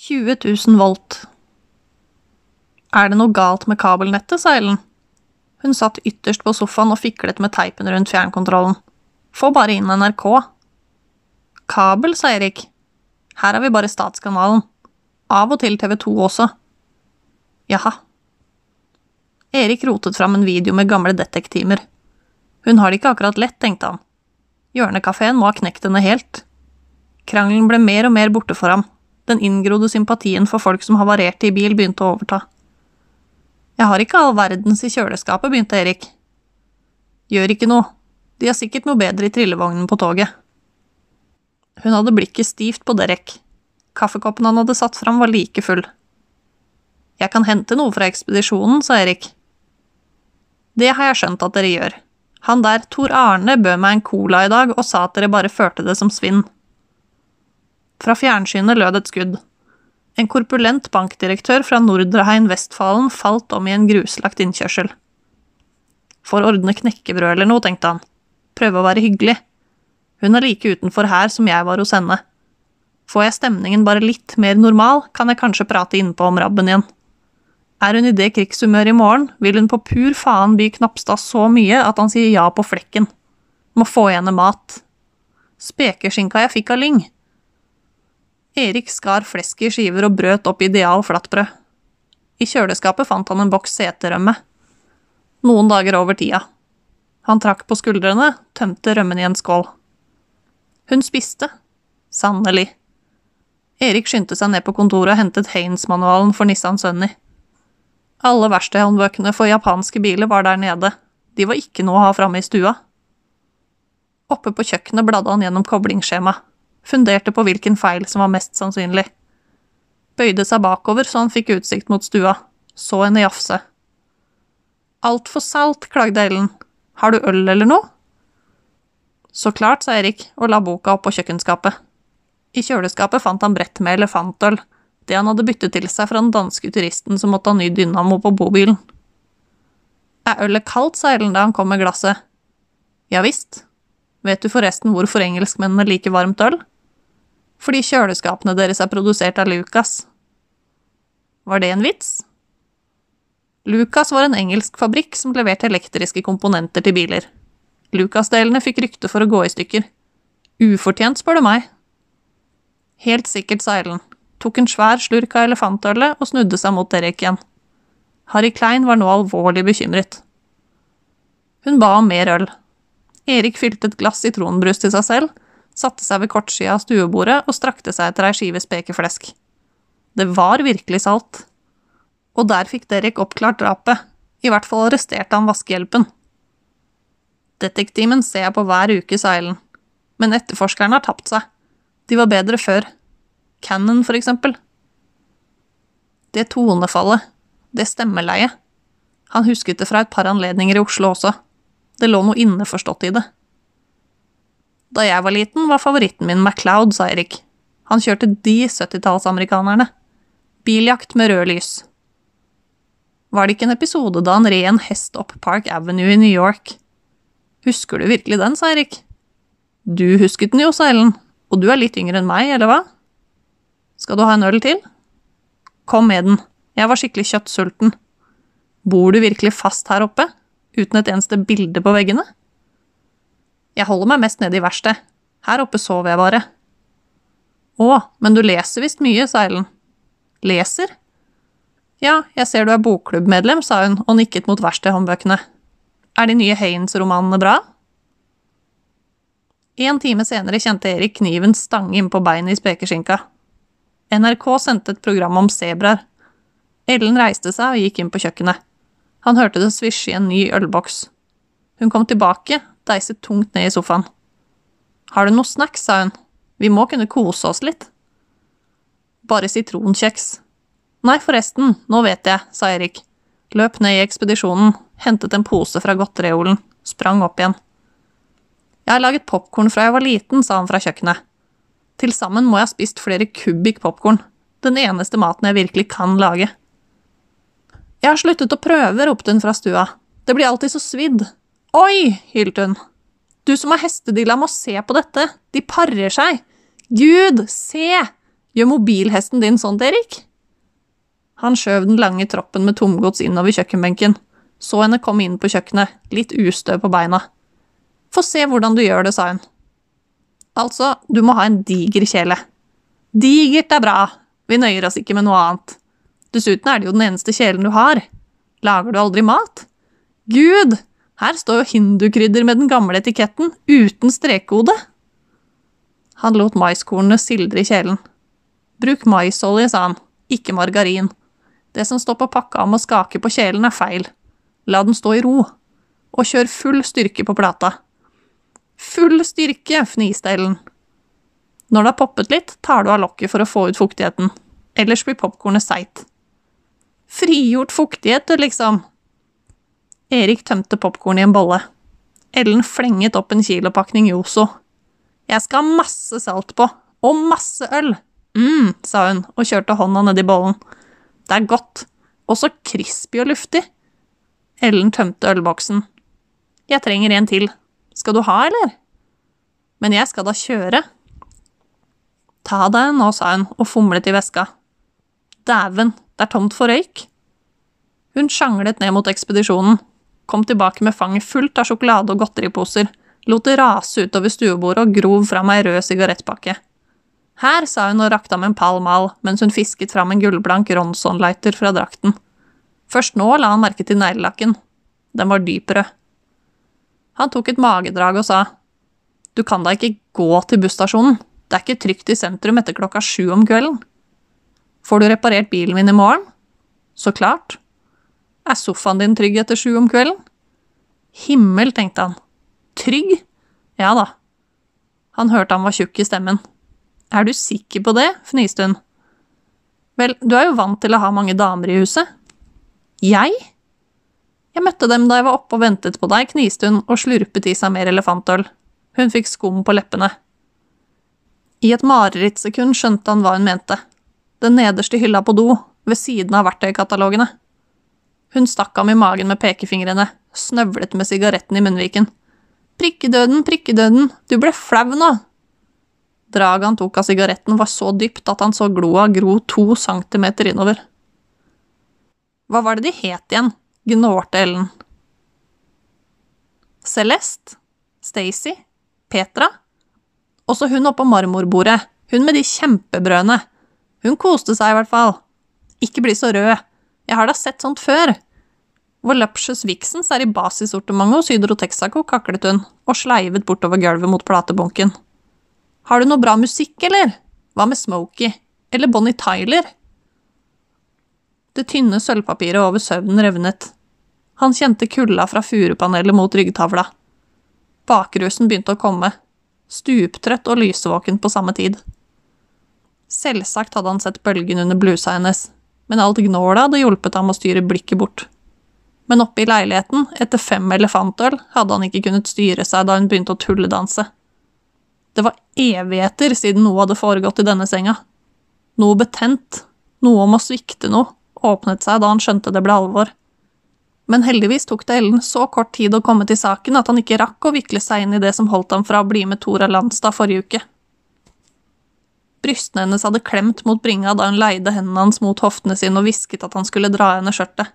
20 000 volt. Er det noe galt med kabelnettet, sa Ellen. Hun satt ytterst på sofaen og fiklet med teipen rundt fjernkontrollen. Få bare inn NRK. Kabel, sa Erik. Her har vi bare Statskanalen. Av og til TV 2 også. Jaha. Erik rotet fram en video med gamle detektimer. Hun har det ikke akkurat lett, tenkte han. Hjørnekafeen må ha knekt henne helt. Krangelen ble mer og mer borte for ham. Den inngrodde sympatien for folk som havarerte i bil, begynte å overta. Jeg har ikke all verdens i kjøleskapet, begynte Erik. Gjør ikke noe. De har sikkert noe bedre i trillevognen på toget. Hun hadde blikket stivt på Derek. Kaffekoppen han hadde satt fram, var like full. Jeg kan hente noe fra ekspedisjonen, sa Erik. Det har jeg skjønt at dere gjør. Han der, Tor Arne, bød meg en cola i dag og sa at dere bare førte det som svinn. Fra fjernsynet lød et skudd. En korpulent bankdirektør fra Nordreheim Vestfalen falt om i en gruslagt innkjørsel. Får ordne knekkebrød eller noe, tenkte han. Prøve å være hyggelig. Hun er like utenfor her som jeg var hos henne. Får jeg stemningen bare litt mer normal, kan jeg kanskje prate innpå om rabben igjen. Er hun i det krigshumøret i morgen, vil hun på pur faen by Knapstad så mye at han sier ja på flekken. Må få i mat. Spekeskinka jeg fikk av Lyng. Erik skar flesk i skiver og brøt opp ideal flatbrød. I kjøleskapet fant han en boks seterømme. Noen dager over tida. Han trakk på skuldrene, tømte rømmen i en skål. Hun spiste. Sannelig. Erik skyndte seg ned på kontoret og hentet Haines-manualen for Nissan Sunny. Alle verkstedhåndbøkene for japanske biler var der nede. De var ikke noe å ha framme i stua. Oppe på kjøkkenet bladde han gjennom koblingsskjemaet funderte på hvilken feil som var mest sannsynlig. Bøyde seg bakover så han fikk utsikt mot stua, så henne jafse. Altfor salt, klagde Ellen. Har du øl eller noe? Så klart, sa Erik og la boka opp på kjøkkenskapet. I kjøleskapet fant han brett med elefantøl, det han hadde byttet til seg fra den danske turisten som måtte ha ny dynamo på bobilen. Er ølet kaldt, sa Ellen da han kom med glasset. Ja visst. Vet du forresten hvorfor engelskmennene liker varmt øl? Fordi kjøleskapene deres er produsert av Lucas. Var det en vits? Lucas var en engelsk fabrikk som leverte elektriske komponenter til biler. Lucas-delene fikk rykte for å gå i stykker. Ufortjent, spør du meg. Helt sikkert, sa Ellen, tok en svær slurk av elefantølet og snudde seg mot Derek igjen. Harry Klein var nå alvorlig bekymret. Hun ba om mer øl. Erik fylte et glass sitronbrus til seg selv satte seg ved kortsida av stuebordet og strakte seg etter ei skive spekeflesk. Det var virkelig salt. Og der fikk Derek oppklart drapet, i hvert fall arresterte han vaskehjelpen. Detektimen ser jeg på hver uke, sa Ellen, men etterforskerne har tapt seg. De var bedre før. Cannon, for eksempel. Det tonefallet, det stemmeleiet. Han husket det fra et par anledninger i Oslo også. Det lå noe inneforstått i det. Da jeg var liten, var favoritten min MacLeod, sa Erik. Han kjørte de 70-tallsamerikanerne. Biljakt med rød lys. Var det ikke en episode da han red en hest opp Park Avenue i New York? Husker du virkelig den, sa Erik. Du husket den jo, sa Ellen. Og du er litt yngre enn meg, eller hva? Skal du ha en øl til? Kom med den. Jeg var skikkelig kjøttsulten. Bor du virkelig fast her oppe? Uten et eneste bilde på veggene? Jeg holder meg mest nede i verkstedet. Her oppe sover jeg bare. Å, men du leser visst mye, sa Ellen. Leser? Ja, jeg ser du er bokklubbmedlem, sa hun og nikket mot verkstedhåndbøkene. Er de nye Haynes-romanene bra? En time senere kjente Erik kniven stange innpå beinet i spekeskinka. NRK sendte et program om sebraer. Ellen reiste seg og gikk inn på kjøkkenet. Han hørte det svisje i en ny ølboks. Hun kom tilbake, deiset tungt ned i sofaen. Har du noe snacks, sa hun. Vi må kunne kose oss litt. Bare sitronkjeks. Nei, forresten, nå vet jeg, sa Erik. Løp ned i ekspedisjonen, hentet en pose fra godteriolen, sprang opp igjen. Jeg har laget popkorn fra jeg var liten, sa han fra kjøkkenet. Til sammen må jeg ha spist flere kubikk popkorn, den eneste maten jeg virkelig kan lage. Jeg har sluttet å prøve, ropte hun fra stua. Det blir alltid så svidd. Oi, hylte hun. Du som har hestedilla, må se på dette. De parer seg. Gud, se! Gjør mobilhesten din sånt, Erik? Han skjøv den lange troppen med tomgods innover kjøkkenbenken, så henne komme inn på kjøkkenet, litt ustø på beina. Få se hvordan du gjør det, sa hun. Altså, du må ha en diger kjele. Digert er bra, vi nøyer oss ikke med noe annet. Dessuten er det jo den eneste kjelen du har. Lager du aldri mat? Gud, her står jo hindukrydder med den gamle etiketten, uten strekkode. Han lot maiskornene sildre i kjelen. Bruk maisolje, sa han, ikke margarin. Det som står på pakka om å skake på kjelen, er feil. La den stå i ro. Og kjør full styrke på plata. Full styrke, fniste Ellen. Når det har poppet litt, tar du av lokket for å få ut fuktigheten. Ellers blir popkornet seigt. Frigjort fuktighet, liksom. Erik tømte popkorn i en bolle. Ellen flenget opp en kilopakning Yoso. Jeg skal ha masse salt på, og masse øl. mm, sa hun og kjørte hånda nedi bollen. Det er godt, og så crispy og luftig. Ellen tømte ølboksen. Jeg trenger en til. Skal du ha, eller? Men jeg skal da kjøre. Ta deg nå, sa hun og fomlet i veska. Dæven, det er tomt for røyk. Hun sjanglet ned mot ekspedisjonen, kom tilbake med fanget fullt av sjokolade og godteriposer, lot det rase utover stuebordet og grov fram ei rød sigarettpakke. Her, sa hun og rakte ham en pall mal mens hun fisket fram en gullblank Ronson-lighter fra drakten. Først nå la han merke til neglelakken. Den var dyprød. Han tok et magedrag og sa, Du kan da ikke gå til busstasjonen, det er ikke trygt i sentrum etter klokka sju om kvelden. Får du reparert bilen min i morgen? Så klart. Er sofaen din trygg etter sju om kvelden? Himmel, tenkte han. Trygg? Ja da. Han hørte han var tjukk i stemmen. Er du sikker på det? fniste hun. Vel, du er jo vant til å ha mange damer i huset. Jeg? Jeg møtte dem da jeg var oppe og ventet på deg, kniste hun og slurpet i seg mer elefantøl. Hun fikk skum på leppene. I et marerittsekund skjønte han hva hun mente. Den nederste hylla på do, ved siden av verktøykatalogene. Hun stakk ham i magen med pekefingrene, snøvlet med sigaretten i munnviken. Prikkedøden, prikkedøden, du ble flau nå! Draget han tok av sigaretten var så dypt at han så gloa gro to centimeter innover. Hva var det de het igjen? gnålte Ellen. Celeste? Stacy? Petra? Også hun oppå marmorbordet, hun med de kjempebrødene. Hun koste seg i hvert fall. Ikke bli så rød. Jeg har da sett sånt før. Voluptious Vixens er i basissortimentet hos Hydro Texaco, kaklet hun, og sleivet bortover gulvet mot platebunken. Har du noe bra musikk, eller? Hva med Smokey? Eller Bonnie Tyler? Det tynne sølvpapiret over søvnen revnet. Han kjente kulda fra furupanelet mot ryggtavla. Bakrusen begynte å komme, stuptrøtt og lysvåken på samme tid. Selvsagt hadde han sett bølgen under blusa hennes, men alt gnålet hadde hjulpet ham å styre blikket bort. Men oppe i leiligheten, etter fem elefantøl, hadde han ikke kunnet styre seg da hun begynte å tulledanse. Det var evigheter siden noe hadde foregått i denne senga. Noe betent, noe om å svikte noe, åpnet seg da han skjønte det ble alvor. Men heldigvis tok det Ellen så kort tid å komme til saken at han ikke rakk å vikle seg inn i det som holdt ham fra å bli med Tora Landstad forrige uke. Brystene hennes hadde klemt mot bringa da hun leide hendene hans mot hoftene sine og hvisket at han skulle dra henne skjørtet.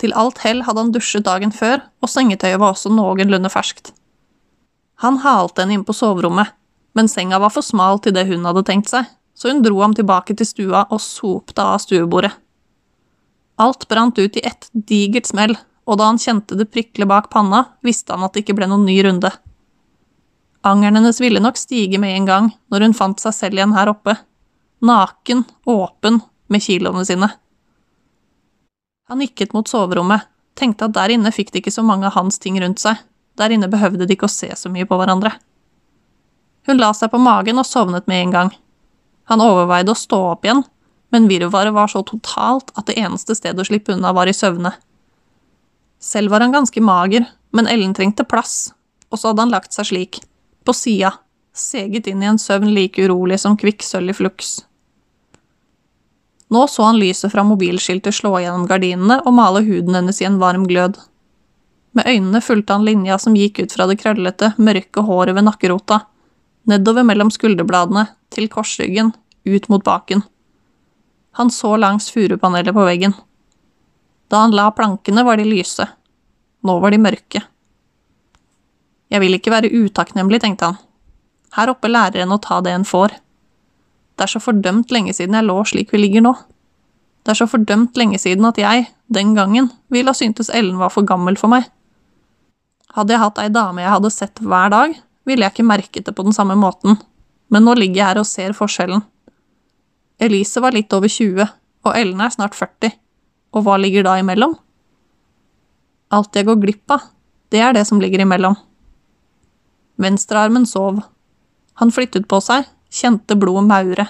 Til alt hell hadde han dusjet dagen før, og sengetøyet var også noenlunde ferskt. Han halte henne inn på soverommet, men senga var for smal til det hun hadde tenkt seg, så hun dro ham tilbake til stua og sopte av stuebordet. Alt brant ut i ett digert smell, og da han kjente det prikle bak panna, visste han at det ikke ble noen ny runde. Angeren hennes ville nok stige med en gang når hun fant seg selv igjen her oppe, naken, åpen, med kiloene sine. Han nikket mot soverommet, tenkte at der inne fikk de ikke så mange av hans ting rundt seg, der inne behøvde de ikke å se så mye på hverandre. Hun la seg på magen og sovnet med en gang. Han overveide å stå opp igjen, men virvaret var så totalt at det eneste stedet å slippe unna var i søvne. Selv var han ganske mager, men Ellen trengte plass, og så hadde han lagt seg slik, på sida, seget inn i en søvn like urolig som kvikksølv i fluks. Nå så han lyset fra mobilskiltet slå gjennom gardinene og male huden hennes i en varm glød. Med øynene fulgte han linja som gikk ut fra det krøllete, mørke håret ved nakkerota, nedover mellom skulderbladene, til korsryggen, ut mot baken. Han så langs furupanelet på veggen. Da han la plankene, var de lyse. Nå var de mørke. Jeg vil ikke være utakknemlig, tenkte han. Her oppe lærer en å ta det en får. Det er så fordømt lenge siden jeg lå slik vi ligger nå. Det er så fordømt lenge siden at jeg, den gangen, ville ha syntes Ellen var for gammel for meg. Hadde jeg hatt ei dame jeg hadde sett hver dag, ville jeg ikke merket det på den samme måten, men nå ligger jeg her og ser forskjellen. Elise var litt over 20, og Ellen er snart 40, og hva ligger da imellom? Alt jeg går glipp av, det er det som ligger imellom. Venstrearmen sov. Han flyttet på seg, kjente blodet maure.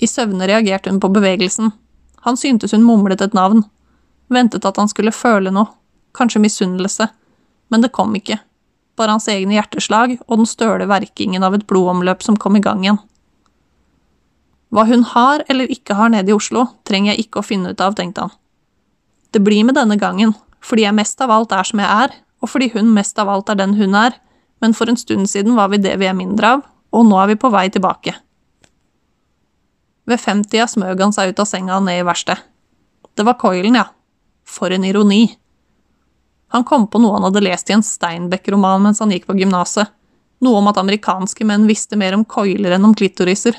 I søvne reagerte hun på bevegelsen. Han syntes hun mumlet et navn. Ventet at han skulle føle noe, kanskje misunnelse, men det kom ikke bare hans egne hjerteslag og den støle verkingen av et blodomløp som kom i gang igjen. Hva hun har eller ikke har nede i Oslo, trenger jeg ikke å finne ut av, tenkte han. Det blir med denne gangen, fordi jeg mest av alt er som jeg er, og fordi hun mest av alt er den hun er, men for en stund siden var vi det vi er mindre av, og nå er vi på vei tilbake. Ved femtida smøg han seg ut av senga og ned i verkstedet. Det var coilen, ja. For en ironi. Han kom på noe han hadde lest i en Steinbeck-roman mens han gikk på gymnaset, noe om at amerikanske menn visste mer om coiler enn om klitoriser.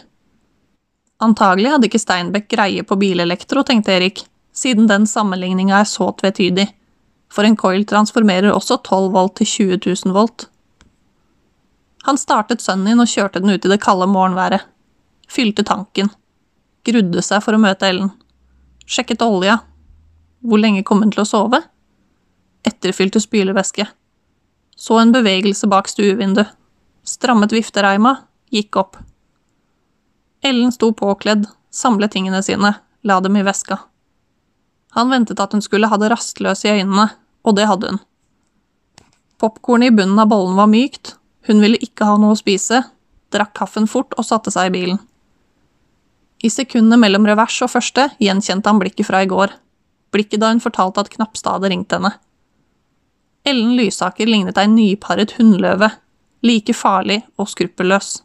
Antagelig hadde ikke Steinbeck greie på bilelektro, tenkte Erik, siden den sammenligninga er så tvetydig, for en coil transformerer også 12 volt til 20 000 volt. Han startet sønnen inn og kjørte den ut i det kalde morgenværet. Fylte tanken. Grudde seg for å møte Ellen. Sjekket olja. Hvor lenge kom hun til å sove? etterfylte spylevæske. Så en bevegelse bak stuevinduet. Strammet viftereima, gikk opp. Ellen sto påkledd, samlet tingene sine, la dem i veska. Han ventet at hun skulle ha det rastløse i øynene, og det hadde hun. Popkornet i bunnen av bollen var mykt, hun ville ikke ha noe å spise, drakk kaffen fort og satte seg i bilen. I sekundene mellom revers og første gjenkjente han blikket fra i går, blikket da hun fortalte at Knapstad hadde ringt henne. Ellen Lysaker lignet ei nyparet hunnløve, like farlig og skruppelløs.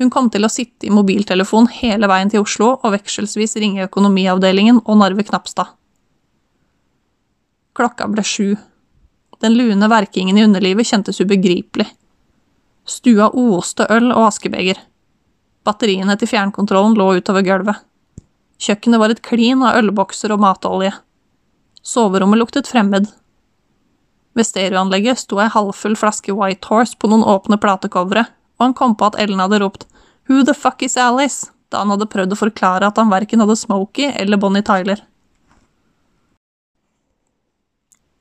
Hun kom til å sitte i mobiltelefon hele veien til Oslo og vekselsvis ringe Økonomiavdelingen og Narve Knapstad. Klokka ble sju. Den lune verkingen i underlivet kjentes ubegripelig. Stua oste øl og askebeger. Batteriene til fjernkontrollen lå utover gulvet. Kjøkkenet var et klin av ølbokser og matolje. Soverommet luktet fremmed, ved stereoanlegget sto ei halvfull flaske White Horse på noen åpne platecovere, og han kom på at Ellen hadde ropt Who the fuck is Alice? da han hadde prøvd å forklare at han verken hadde Smokey eller Bonnie Tyler.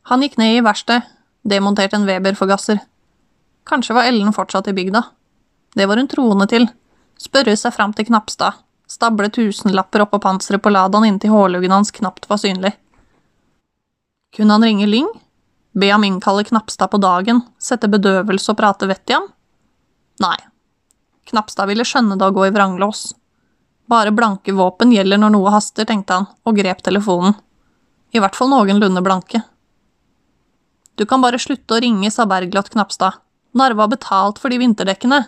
Han gikk ned i verkstedet, demonterte en Weber-forgasser. Kanskje var Ellen fortsatt i bygda. Det var hun troende til. Spørre seg fram til Knapstad. Stable tusenlapper oppå panseret på Ladaen inntil hårluggen hans knapt var synlig. Kunne han ringe Lyng? Be ham innkalle Knapstad på dagen, sette bedøvelse og prate vett i ham? Nei. Knapstad ville skjønne det å gå i vranglås. Bare blanke våpen gjelder når noe haster, tenkte han, og grep telefonen. I hvert fall noenlunde blanke. Du kan bare slutte å ringe, sa Bergljot Knapstad. Narve har betalt for de vinterdekkene.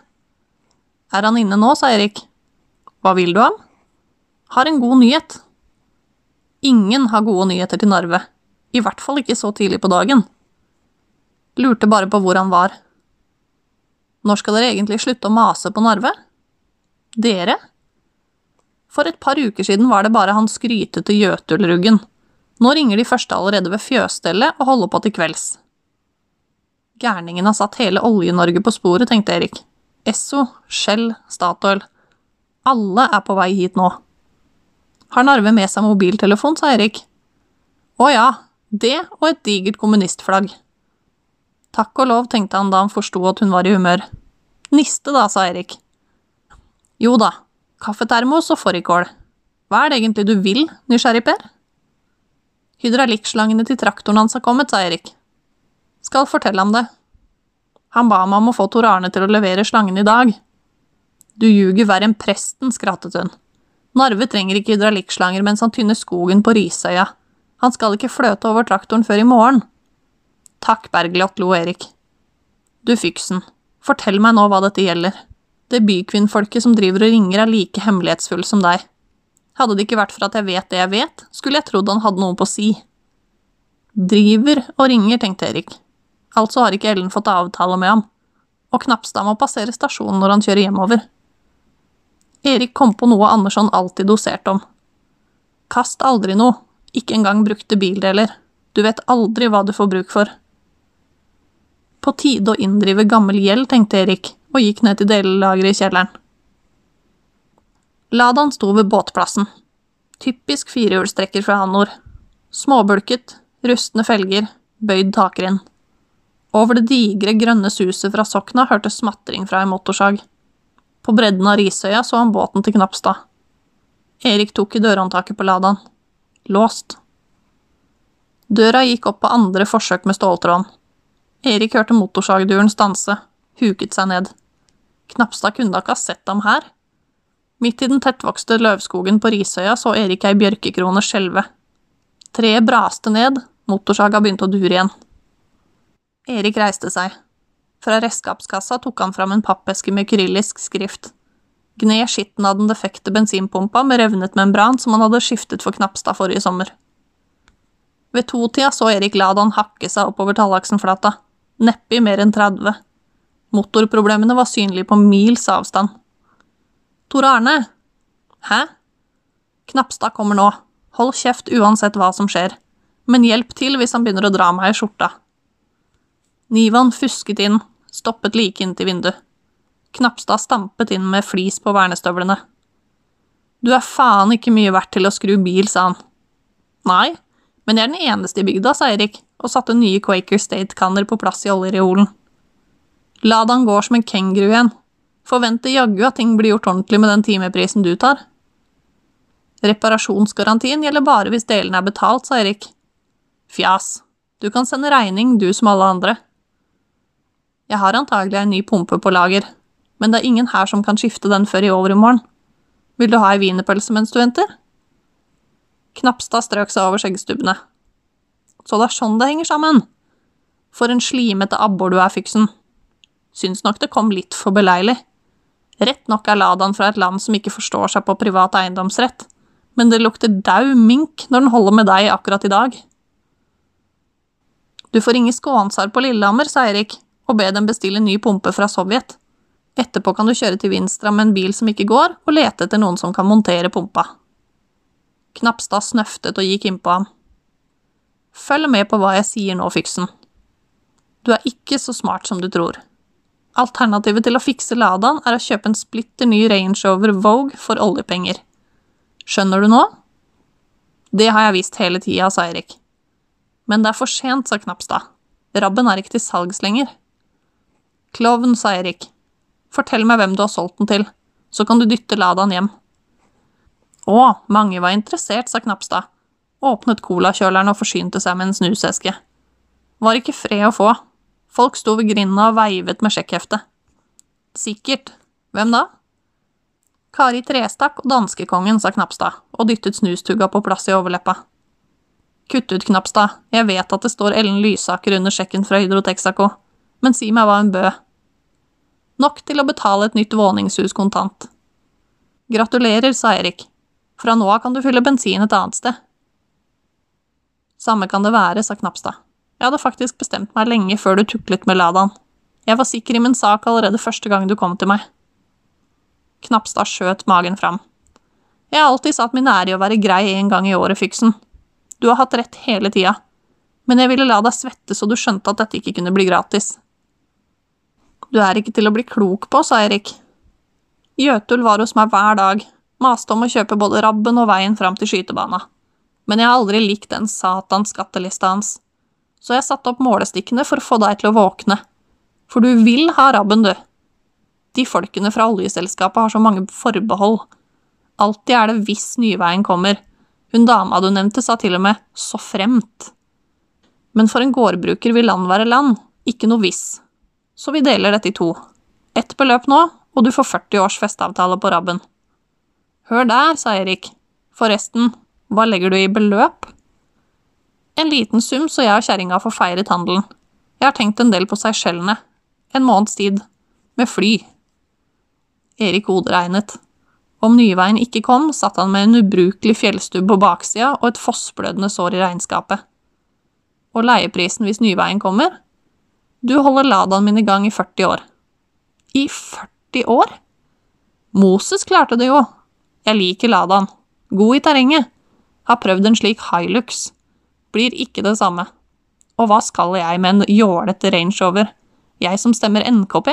Er han inne nå, sa Erik. Hva vil du ham? Har en god nyhet. Ingen har gode nyheter til Narve. I hvert fall ikke så tidlig på dagen. Lurte bare på hvor han var. Når skal dere egentlig slutte å mase på Narve? Dere? For et par uker siden var det bare han skrytete Jøtulruggen. Nå ringer de første allerede ved fjøsstellet og holder på til kvelds. Gærningen har satt hele Olje-Norge på sporet, tenkte Erik. Esso, Shell, Statoil. Alle er på vei hit nå. Har Narve med seg mobiltelefon, sa Erik. Å ja, det og et digert kommunistflagg. Takk og lov, tenkte han da han forsto at hun var i humør. Niste, da, sa Erik. Jo da, kaffetermos og fårikål. Hva er det egentlig du vil, nysgjerrig Per? Hydraulikkslangene til traktoren hans har kommet, sa Erik. Skal fortelle ham det. Han ba meg om å få Tor Arne til å levere slangen i dag. Du ljuger verre enn presten, skrattet hun. Narve trenger ikke hydraulikkslanger mens han tynner skogen på Risøya. Han skal ikke fløte over traktoren før i morgen. Takk, Bergljot, lo Erik. Du fyksen, fortell meg nå hva dette gjelder. Det bykvinnfolket som driver og ringer, er like hemmelighetsfull som deg. Hadde det ikke vært for at jeg vet det jeg vet, skulle jeg trodd han hadde noe på å si. Driver og ringer, tenkte Erik. Altså har ikke Ellen fått avtale med ham, og Knapstad må passere stasjonen når han kjører hjemover. Erik kom på noe Andersson alltid doserte om. Kast aldri noe, ikke engang brukte bildeler, du vet aldri hva du får bruk for. På tide å inndrive gammel gjeld, tenkte Erik, og gikk ned til delelageret i kjelleren. Ladaen sto ved båtplassen. Typisk firehjulstrekker fra Hanor. Småbulket, rustne felger, bøyd takrenn. Over det digre, grønne suset fra Sokna hørtes smatring fra en motorsag. På bredden av Risøya så han båten til Knapstad. Erik tok i dørhåndtaket på Ladaen. Låst. Døra gikk opp på andre forsøk med ståltråden. Erik hørte motorsagduren stanse, huket seg ned. Knapstad kunne da ikke ha sett ham her. Midt i den tettvokste løvskogen på Risøya så Erik ei bjørkekrone skjelve. Treet braste ned, motorsaga begynte å dure igjen. Erik reiste seg. Fra redskapskassa tok han fram en pappeske med kyrillisk skrift. Gned skitten av den defekte bensinpumpa med revnet membran som han hadde skiftet for Knapstad forrige sommer. Ved totida så Erik Ladan hakke seg oppover Tallaksenflata, neppe i mer enn 30. Motorproblemene var synlige på mils avstand. Tor Arne? Hæ? Knapstad kommer nå. Hold kjeft uansett hva som skjer. Men hjelp til hvis han begynner å dra meg i skjorta. Nivan fusket inn, stoppet like inntil vinduet. Knapstad stampet inn med flis på vernestøvlene. Du er faen ikke mye verdt til å skru bil, sa han. Nei, men jeg er den eneste i bygda, sa Erik, og satte nye Quaker State-kanner på plass i oljereolen. La han gå som en kenguru igjen, Forventer jaggu at ting blir gjort ordentlig med den timeprisen du tar. Reparasjonsgarantien gjelder bare hvis delene er betalt, sa Erik. Fjas, du kan sende regning, du som alle andre. Jeg har antagelig en ny pumpe på lager, men det er ingen her som kan skifte den før i overmorgen. Vil du ha ei wienerpølse mens du venter? Knapstad strøk seg over skjeggstubbene. Så det er sånn det henger sammen. For en slimete abbor du er, Fyksen. Syns nok det kom litt for beleilig. Rett nok er Ladan fra et land som ikke forstår seg på privat eiendomsrett, men det lukter dau mink når den holder med deg akkurat i dag. Du får ringe Skånsar på Lillehammer, sa Erik, og be dem bestille ny pumpe fra Sovjet. Etterpå kan du kjøre til Vinstra med en bil som ikke går, og lete etter noen som kan montere pumpa. Knapstad snøftet og gikk innpå ham. Følg med på hva jeg sier nå, Fyksen. Du er ikke så smart som du tror. Alternativet til å fikse Ladaen er å kjøpe en splitter ny Range Rover Vogue for oljepenger. Skjønner du nå? Det har jeg visst hele tida, sa Erik. Men det er for sent, sa Knapstad. Rabben er ikke til salgs lenger. Klovn, sa Erik. Fortell meg hvem du har solgt den til, så kan du dytte Ladaen hjem. Å, mange var interessert, sa Knapstad, åpnet colakjøleren og forsynte seg med en snuseske. Var ikke fred å få. Folk sto ved grinda og veivet med sjekkheftet. Sikkert. Hvem da? Kari Trestakk og danskekongen, sa Knapstad og dyttet snustugga på plass i overleppa. Kutt ut, Knapstad, jeg vet at det står Ellen Lysaker under sjekken fra Hydro Texaco, men si meg hva hun bød. Nok til å betale et nytt våningshus kontant. Gratulerer, sa Erik. Fra nå av kan du fylle bensin et annet sted. Samme kan det være, sa Knapstad. Jeg hadde faktisk bestemt meg lenge før du tuklet med Ladan. Jeg var sikker i min sak allerede første gang du kom til meg. Knapstad skjøt magen fram. Jeg har alltid satt min ære i å være grei en gang i året, Fyksen. Du har hatt rett hele tida, men jeg ville la deg svette så du skjønte at dette ikke kunne bli gratis. Du er ikke til å bli klok på, sa Erik. Jøtul var hos meg hver dag, maste om å kjøpe både rabben og veien fram til skytebana, men jeg har aldri likt den satans skattelista hans så jeg satte opp målestikkene for å få deg til å våkne. For du vil ha rabben, du. De folkene fra oljeselskapet har så mange forbehold. Alltid er det hvis Nyveien kommer. Hun dama du nevnte, sa til og med så fremt. Men for en gårdbruker vil land være land, ikke noe hvis. Så vi deler dette i to. Ett beløp nå, og du får 40 års festeavtale på rabben. Hør der, sa Erik. Forresten, hva legger du i beløp? En liten sum, så jeg og kjerringa får feiret handelen. Jeg har tenkt en del på Seychellene. En måneds tid. Med fly. Erik hoderegnet. Om Nyveien ikke kom, satt han med en ubrukelig fjellstubb på baksida og et fossblødende sår i regnskapet. Og leieprisen hvis Nyveien kommer? Du holder Ladaen min i gang i 40 år. I 40 år? Moses klarte det jo. Jeg liker Ladaen. God i terrenget. Har prøvd en slik Hilux. Blir ikke det samme. Og hva skal jeg med en jålete Range Rover? Jeg som stemmer NKP?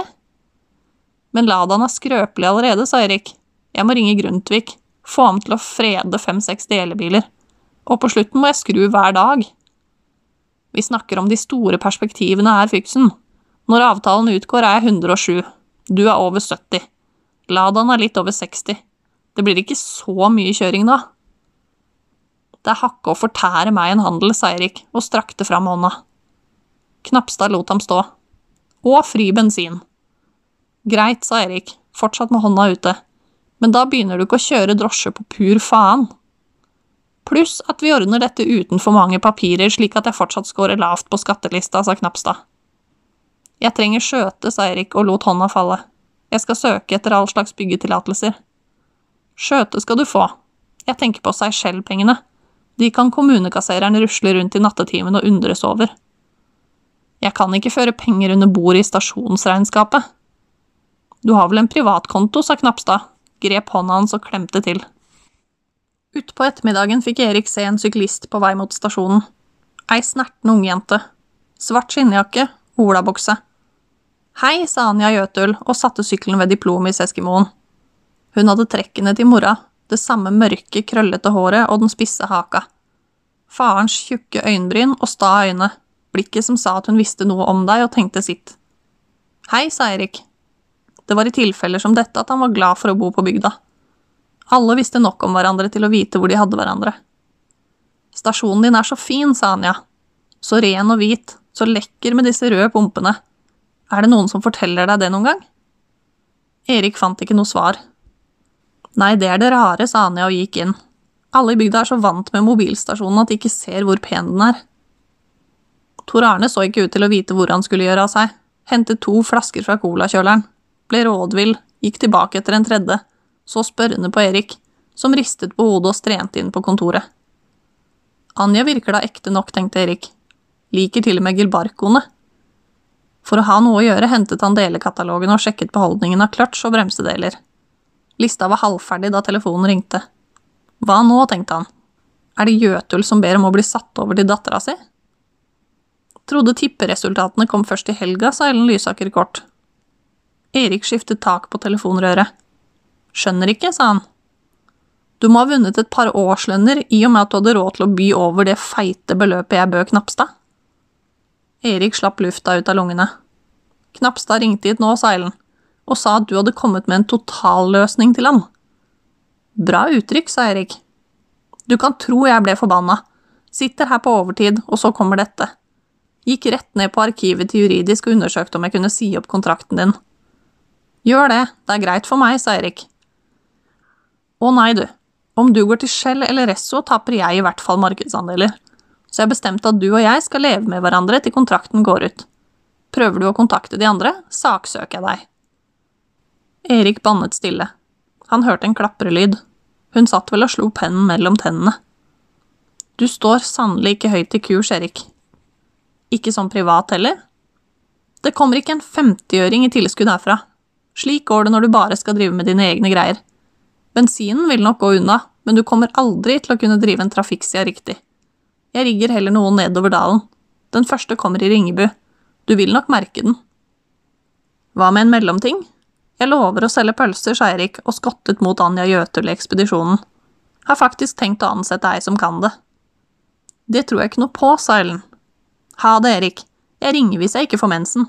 Men Ladaen er skrøpelig allerede, sa Erik. Jeg må ringe Grundtvig. Få ham til å frede fem-seks delebiler. Og på slutten må jeg skru hver dag. Vi snakker om de store perspektivene her, Fyksen. Når avtalen utgår, er jeg 107. Du er over 70. Ladaen er litt over 60. Det blir ikke så mye kjøring da. Det er hakke å fortære meg en handel, sa Erik og strakte fram hånda. Knapstad lot ham stå. Og fri bensin. Greit, sa Erik, fortsatt med hånda ute, men da begynner du ikke å kjøre drosje på pur faen. Pluss at vi ordner dette uten for mange papirer, slik at jeg fortsatt scorer lavt på skattelista, sa Knapstad. Jeg trenger skjøte, sa Erik og lot hånda falle. Jeg skal søke etter all slags byggetillatelser. Skjøte skal du få. Jeg tenker på seg selv-pengene. De kan kommunekassereren rusle rundt i nattetimen og undres over. Jeg kan ikke føre penger under bordet i stasjonsregnskapet. Du har vel en privatkonto, sa Knapstad, grep hånda hans og klemte til. Utpå ettermiddagen fikk Erik se en syklist på vei mot stasjonen. Ei snerten ungjente. Svart skinnjakke, olabukse. Hei, sa Anja Jøtul og satte sykkelen ved Diplomis-Eskimoen. Hun hadde trekkene til mora, det samme mørke, krøllete håret og den spisse haka. Farens tjukke øyenbryn og sta øyne, blikket som sa at hun visste noe om deg og tenkte sitt. Hei, sa Erik. Det var i tilfeller som dette at han var glad for å bo på bygda. Alle visste nok om hverandre til å vite hvor de hadde hverandre. Stasjonen din er så fin, sa Anja. Så ren og hvit, så lekker med disse røde pumpene. Er det noen som forteller deg det noen gang? Erik fant ikke noe svar. Nei, det er det rare, sa Anja og gikk inn. Alle i bygda er så vant med mobilstasjonen at de ikke ser hvor pen den er. Tor Arne så ikke ut til å vite hvor han skulle gjøre av seg, hentet to flasker fra colakjøleren, ble rådvill, gikk tilbake etter en tredje, så spørrende på Erik, som ristet på hodet og strente inn på kontoret. Anja virker da ekte nok, tenkte Erik. Liker til og med Gilbarkoene. For å ha noe å gjøre hentet han delekatalogen og sjekket beholdningen av kløtsj og bremsedeler. Lista var halvferdig da telefonen ringte. Hva nå, tenkte han. Er det Jøtul som ber om å bli satt over til dattera si? Trodde tipperesultatene kom først i helga, sa Ellen Lysaker kort. Erik skiftet tak på telefonrøret. Skjønner ikke, sa han. Du må ha vunnet et par årslønner i og med at du hadde råd til å by over det feite beløpet jeg bød Knapstad. Erik slapp lufta ut av lungene. Knapstad ringte hit nå, sa Ellen og sa at du hadde kommet med en totalløsning til ham. Bra uttrykk, sa Erik. Du kan tro jeg ble forbanna. Sitter her på overtid, og så kommer dette. Gikk rett ned på arkivet til juridisk og undersøkte om jeg kunne si opp kontrakten din. Gjør det, det er greit for meg, sa Erik. Å nei, du. Om du går til Shell eller Resso, taper jeg i hvert fall markedsandeler. Så jeg bestemte at du og jeg skal leve med hverandre til kontrakten går ut. Prøver du å kontakte de andre, saksøker jeg deg. Erik bannet stille. Han hørte en klaprelyd. Hun satt vel og slo pennen mellom tennene. Du står sannelig ikke høyt i kurs, Erik. Ikke som privat heller? Det kommer ikke en femtiøring i tilskudd herfra. Slik går det når du bare skal drive med dine egne greier. Bensinen vil nok gå unna, men du kommer aldri til å kunne drive en trafikksida riktig. Jeg rigger heller noen nedover dalen. Den første kommer i Ringebu. Du vil nok merke den. Hva med en mellomting? Jeg lover å selge pølser, sa Erik og skottet mot Anja Jøtul i ekspedisjonen. Har faktisk tenkt å ansette ei som kan det. Det tror jeg ikke noe på, sa Ellen. Ha det, Erik. Jeg ringer hvis jeg ikke får mensen.